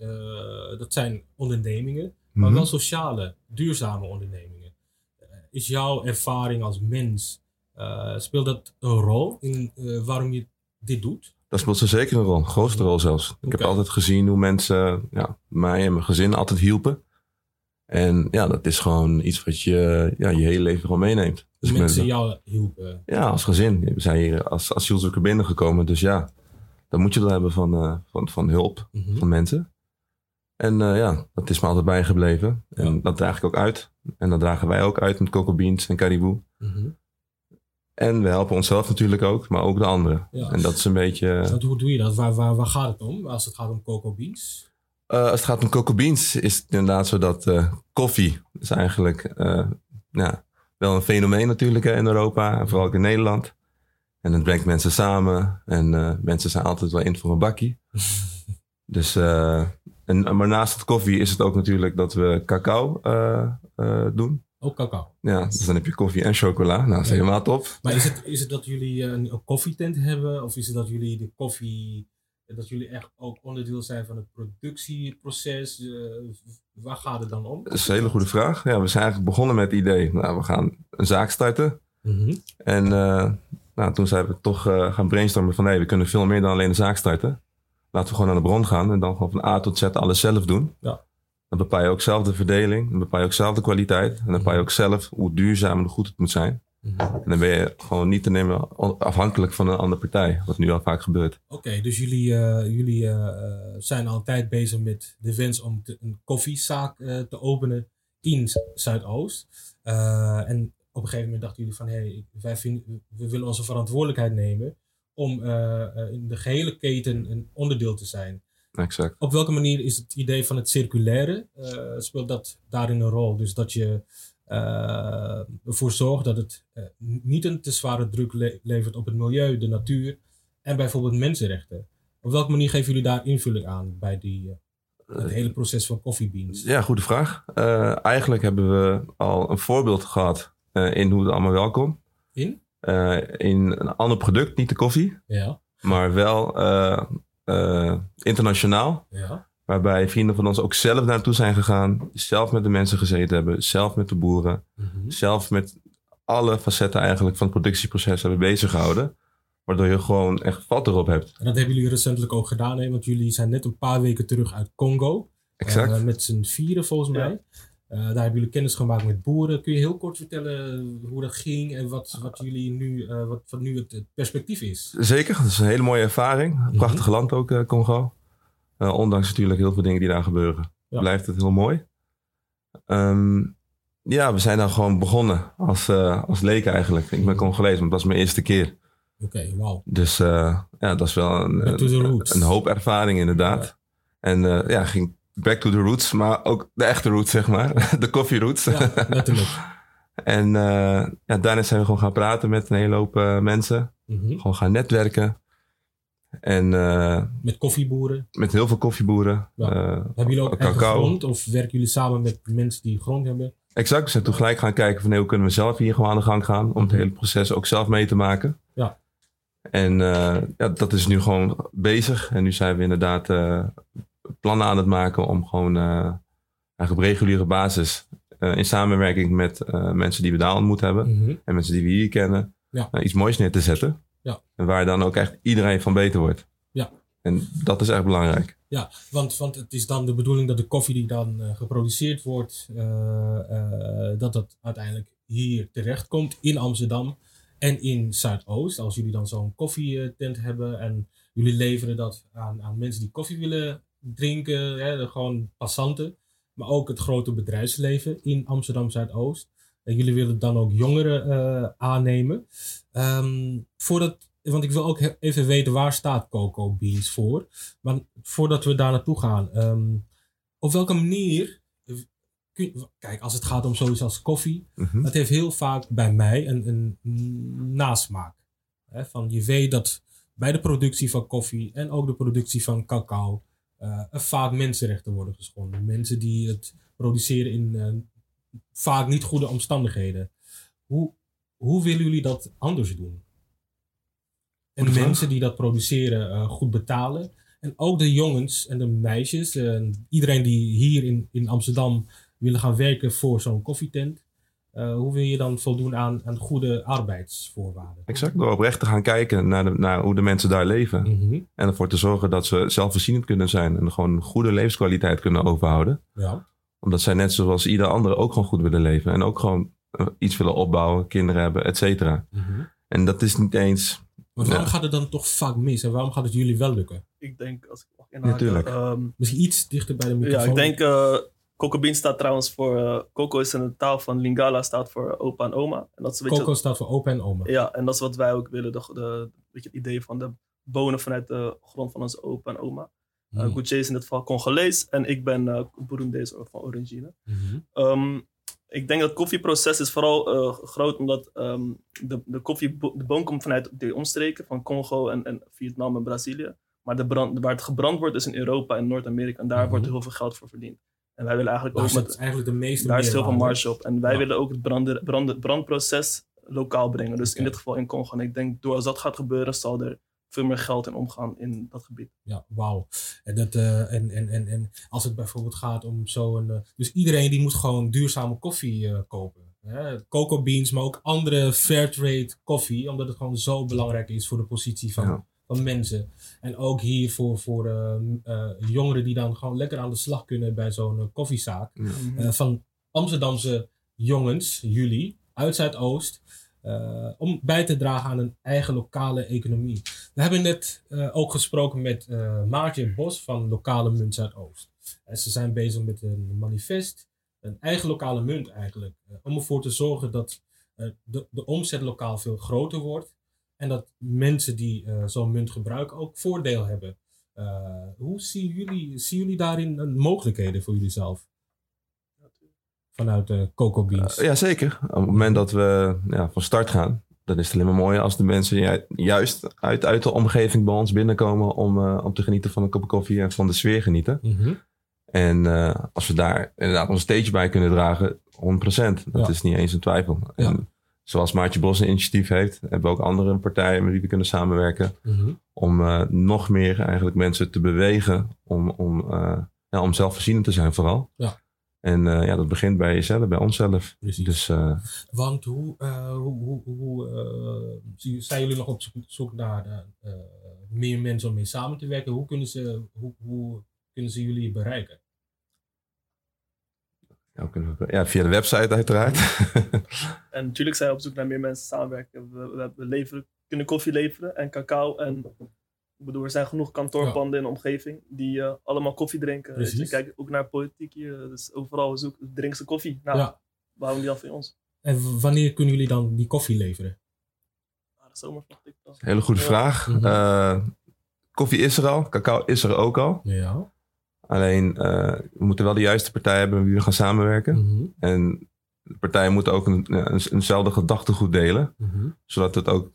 dat zijn ondernemingen, maar mhm. wel sociale, duurzame ondernemingen. is jouw ervaring als mens, speelt dat een rol in waarom je dit doet? Dat speelt ze zeker een rol, een grootste rol zelfs. Ik heb altijd gezien hoe mensen ja, mij en mijn gezin altijd hielpen. En ja, dat is gewoon iets wat je ja, je hele leven gewoon meeneemt. Dus mensen jou hielpen? Ja, als gezin. We zijn hier als asielzoeker binnengekomen. Dus ja, dan moet je wel hebben van, uh, van, van hulp mhm. van mensen. En uh, ja, dat is me altijd bijgebleven. En dat draag ik ook uit. En dat dragen wij ook uit met Coco Beans en Caribou. Mm En we helpen onszelf natuurlijk ook, maar ook de anderen. Ja. En dat is een beetje... Want hoe doe je dat? Waar, waar, waar gaat het om als het gaat om Coco Beans? Uh, als het gaat om Coco Beans is het inderdaad zo dat uh, koffie is eigenlijk uh, ja, wel een fenomeen natuurlijk in Europa. En vooral ook in Nederland. En het brengt mensen samen. En mensen zijn altijd wel in voor een bakkie. dus, en, maar naast het koffie is het ook natuurlijk dat we cacao doen. Ook cacao? Ja, dus dan heb je koffie en chocola. Nou, dat is helemaal top. Maar is het, is het dat jullie een, een koffietent hebben? Of is het dat jullie de koffie dat jullie echt ook onderdeel zijn van het productieproces. Uh, waar gaat het dan om? Dat is een hele goede vraag. Ja, we zijn eigenlijk begonnen met het idee, nou, we gaan een zaak starten. Mm En uh, nou, toen zijn we toch uh, gaan brainstormen van, nee, we kunnen veel meer dan alleen een zaak starten. Laten we gewoon naar de bron gaan en dan gewoon van A tot Z alles zelf doen. Ja. Dan bepaal je ook zelf de verdeling, dan bepaal je ook zelf de kwaliteit. En dan bepaal je ook zelf hoe duurzaam en hoe goed het moet zijn. Mhm. En dan ben je gewoon niet te nemen afhankelijk van een andere partij, wat nu al vaak gebeurt. Oké, dus jullie, uh, jullie uh, zijn altijd bezig met de wens om te, een koffiezaak uh, te openen in Zuidoost. en op een gegeven moment dachten jullie van, hé, hey, wij vinden, we willen onze verantwoordelijkheid nemen om in de gehele keten een onderdeel te zijn. Exact. Op welke manier is het idee van het circulaire, speelt dat daarin een rol? Dus dat je uh, ervoor zorgt dat het uh, niet een te zware druk le levert op het milieu, de natuur en bijvoorbeeld mensenrechten. Op welke manier geven jullie daar invulling aan bij die, het hele proces van koffiebeans? Ja, goede vraag. eigenlijk hebben we al een voorbeeld gehad in hoe het allemaal wel kon. In? in een ander product, niet de koffie, ja. maar wel internationaal. Ja. Waarbij vrienden van ons ook zelf naartoe zijn gegaan. Zelf met de mensen gezeten hebben. Zelf met de boeren. Mhm. Zelf met alle facetten eigenlijk van het productieproces hebben bezig gehouden. Waardoor je gewoon echt vat erop hebt. En dat hebben jullie recentelijk ook gedaan, hè? want jullie zijn net een paar weken terug uit Congo. Exact. Uh, met z'n vieren volgens mij. Uh, daar hebben jullie kennis gemaakt met boeren. Kun je heel kort vertellen hoe dat ging en wat, wat jullie nu, uh, wat, wat nu het, het, perspectief is? Zeker, dat is een hele mooie ervaring. Een prachtig land ook, uh, Congo. ondanks natuurlijk heel veel dingen die daar gebeuren, ja. blijft het heel mooi. Um, ja, we zijn dan gewoon begonnen als, als leken eigenlijk. Ik ben Congolees, want dat was mijn eerste keer. Oké, okay, wauw. Dus ja, dat is wel een, een, een, hoop ervaring inderdaad. Ja. En ja, ging back to the roots, maar ook de echte roots, zeg maar. De coffee roots. Ja, letterlijk. en uh, ja, daarna zijn we gewoon gaan praten met een hele hoop uh, mensen. Mm -hmm. Gewoon gaan netwerken. En, uh, met koffieboeren? Met heel veel koffieboeren. Ja. hebben jullie ook echt grond? Of werken jullie samen met mensen die grond hebben? Exact. We zijn toen gelijk gaan kijken van nee, hoe kunnen we zelf hier gewoon aan de gang gaan. Om mm -hmm. het hele proces ook zelf mee te maken. Ja. En ja, dat is nu gewoon bezig. En nu zijn we inderdaad plannen aan het maken om gewoon eigenlijk op reguliere basis uh, in samenwerking met uh, mensen die we daar ontmoet hebben mm -hmm. en mensen die we hier kennen, ja. iets moois neer te zetten. Ja. En waar dan ook echt iedereen van beter wordt. Ja. En dat is echt belangrijk. Ja, want, want het is dan de bedoeling dat de koffie die dan geproduceerd wordt, dat dat uiteindelijk hier terechtkomt in Amsterdam en in Zuidoost. Als jullie dan zo'n koffietent hebben en jullie leveren dat aan, aan mensen die koffie willen drinken, hè, gewoon passanten. Maar ook het grote bedrijfsleven in Amsterdam Zuidoost. En jullie willen dan ook jongeren uh, aannemen. Um, voordat, want ik wil ook even weten waar staat Coco Beans voor. Maar voordat we daar naartoe gaan. Um, op welke manier. Kijk, als het gaat om zoiets als koffie. -hmm. Dat heeft heel vaak bij mij een, een nasmaak. Hè, van je weet dat bij de productie van koffie en ook de productie van cacao vaak mensenrechten worden geschonden. Mensen die het produceren in uh, vaak niet goede omstandigheden. Hoe, hoe willen jullie dat anders doen? En de mensen die dat produceren uh, goed betalen. En ook de jongens en de meisjes. iedereen die hier in, in Amsterdam willen gaan werken voor zo'n koffietent. Uh, hoe wil je dan voldoen aan, aan goede arbeidsvoorwaarden? Exact, door oprecht te gaan kijken naar, de, naar hoe de mensen daar leven. Mm -hmm. En ervoor te zorgen dat ze zelfvoorzienend kunnen zijn en gewoon een goede levenskwaliteit kunnen overhouden. Ja. Omdat zij net zoals ieder andere ook gewoon goed willen leven. En ook gewoon iets willen opbouwen, kinderen hebben, et cetera. Mm -hmm. En dat is niet eens... Maar waarom ja. gaat het dan toch vaak mis? En waarom gaat het jullie wel lukken? Ik denk, als ik mag inhaken... Natuurlijk. Um, Misschien iets dichter bij de microfoon. Ja, ik denk... Uh, Coco Bean staat trouwens voor. Uh, Coco is in de taal van Lingala staat voor opa en oma. En dat is, staat voor opa en oma. Ja, en dat is wat wij ook willen. De, de, weet je, het idee van de bonen vanuit de grond van onze opa en oma. Hmm. Uh, Gucci is in dit geval Congolees en ik ben uh, Burundees van origine. Mm -hmm. um, ik denk dat het koffieproces is vooral uh, groot omdat um, de, de, koffie, de boom komt vanuit de omstreken van Congo en, en Vietnam en Brazilië. Maar de brand, waar het gebrand wordt is in Europa en Noord-Amerika en daar Mhm. wordt heel veel geld voor verdiend. En wij willen eigenlijk Daar ook met, eigenlijk de meeste daar is heel veel marge op. En wij Ja. willen ook het branden, branden, brandproces lokaal brengen. Dus in dit geval in Congo. En ik denk, door als dat gaat gebeuren, zal er veel meer geld in omgaan in dat gebied. Ja, wauw. En, dat, eh, en, en, en, en als het bijvoorbeeld gaat om zo'n... eh, dus iedereen die moet gewoon duurzame koffie eh, kopen. Hè? Cocoa beans, maar ook andere fairtrade koffie. Omdat het gewoon zo belangrijk is voor de positie van, Ja. Van mensen. En ook hier voor, voor eh, eh, jongeren die dan gewoon lekker aan de slag kunnen bij zo'n eh, koffiezaak. eh, van Amsterdamse jongens, jullie, uit Zuidoost. eh, om bij te dragen aan een eigen lokale economie. We hebben net eh, ook gesproken met eh Maartje Bos van Lokale Munt Zuidoost. En ze zijn bezig met een manifest, een eigen lokale munt eigenlijk. om ervoor te zorgen dat eh, de, de omzet lokaal veel groter wordt. En dat mensen die eh, zo'n munt gebruiken ook voordeel hebben. Eh, hoe zien jullie, zien jullie daarin eh, mogelijkheden voor jullie zelf? Vanuit de Coco Beans. Ja, zeker. Op het moment dat we ja, van start gaan, dan is het alleen maar mooi als de mensen ju- juist uit, uit de omgeving bij ons binnenkomen om, om te genieten van een kop koffie en van de sfeer genieten. Mhm. En als we daar inderdaad ons steentje bij kunnen dragen, 100%. Dat Ja. is niet eens een twijfel. Ja. En zoals Maartje Bos een initiatief heeft, hebben we ook andere partijen met wie we kunnen samenwerken. Mhm. Om eh, nog meer eigenlijk mensen te bewegen om, om, eh, ja, om zelfvoorzienend te zijn vooral. Ja. En eh, ja, dat begint bij jezelf, bij onszelf. Precies. Dus Want hoe, hoe, hoe, hoe zijn jullie nog op zoek naar meer mensen om mee samen te werken? Hoe kunnen ze, hoe, hoe kunnen ze jullie bereiken? Ja, ja, via de website uiteraard. en natuurlijk zijn we op zoek naar meer mensen samenwerken. We, we, leveren, kunnen koffie leveren en cacao. En ik bedoel, er zijn genoeg kantoorpanden in de omgeving die uh, allemaal koffie drinken. Dus je kijkt ook naar politiek hier. Dus overal zoeken, drinken ze koffie. Nou, ja. we houden die af van ons. En wanneer kunnen jullie dan die koffie leveren? Ah, de zomer ik dan. Hele goede vraag. Uh, koffie is er al, cacao is er ook al. Ja. Alleen, uh, we moeten wel de juiste partij hebben met wie we gaan samenwerken. Mhm. En de partijen moeten ook een, een, eenzelfde gedachtegoed delen. Mhm. Zodat het ook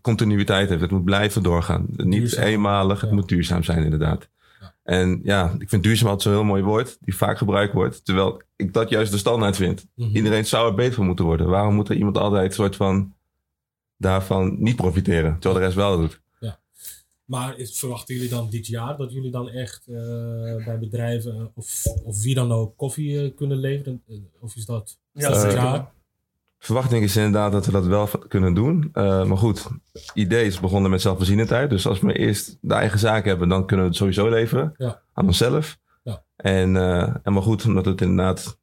continuïteit heeft. Het moet blijven doorgaan. Niet eenmalig, het moet duurzaam zijn inderdaad. Ja. En ja, ik vind duurzaam altijd zo'n heel mooi woord, die vaak gebruikt wordt. Terwijl ik dat juist de standaard vind. Mhm. Iedereen zou er beter van moeten worden. Waarom moet er iemand altijd een soort van daarvan niet profiteren, terwijl de rest wel doet? Maar verwachten jullie dan dit jaar dat jullie dan echt uh, bij bedrijven of, of wie dan ook koffie uh, kunnen leveren? Uh, of is dat ja, dit jaar? Verwachting is inderdaad dat we dat wel kunnen doen. maar goed, idee is begonnen met zelfvoorzienendheid. Dus als we eerst de eigen zaak hebben, dan kunnen we het sowieso leveren ja. aan onszelf. Ja. En, en maar goed, omdat het inderdaad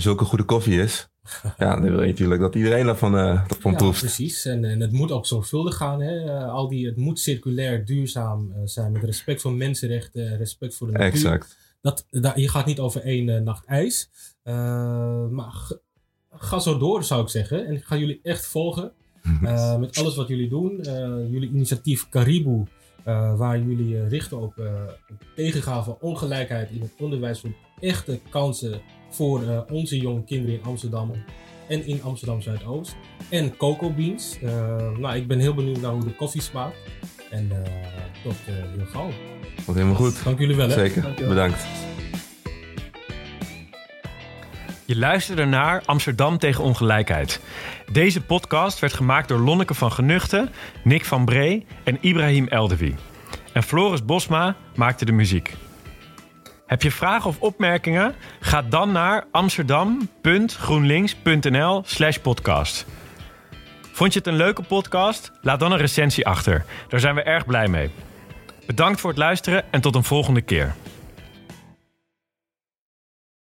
zulke goede koffie is, ja, dan wil je natuurlijk dat iedereen daarvan uh, van ja, proeft. Precies, en, en het moet ook zorgvuldig gaan. Hè? Uh, al die, het moet circulair, duurzaam uh, zijn met respect voor mensenrechten, respect voor de natuur. Exact. Dat, dat, je gaat niet over één nacht ijs. maar ga zo door, zou ik zeggen. En ik ga jullie echt volgen met alles wat jullie doen. jullie initiatief Caribou, waar jullie richten op, op tegengaan van ongelijkheid in het onderwijs voor echte kansen voor uh, onze jonge kinderen in Amsterdam en in Amsterdam Zuidoost. En Coco Beans. Uh, nou, ik ben heel benieuwd naar hoe de koffie smaakt. En uh, tot heel gauw. Wat helemaal goed. Dank jullie wel. Hè? Zeker, bedankt. Je luisterde naar Amsterdam tegen ongelijkheid. Deze podcast werd gemaakt door Lonneke van Genuchten, Nick van Bree en Ibrahim Eldevi. En Floris Bosma maakte de muziek. Heb je vragen of opmerkingen? Ga dan naar amsterdam.groenlinks.nl/slash podcast. Vond je het een leuke podcast? Laat dan een recensie achter. Daar zijn we erg blij mee. Bedankt voor het luisteren en tot een volgende keer.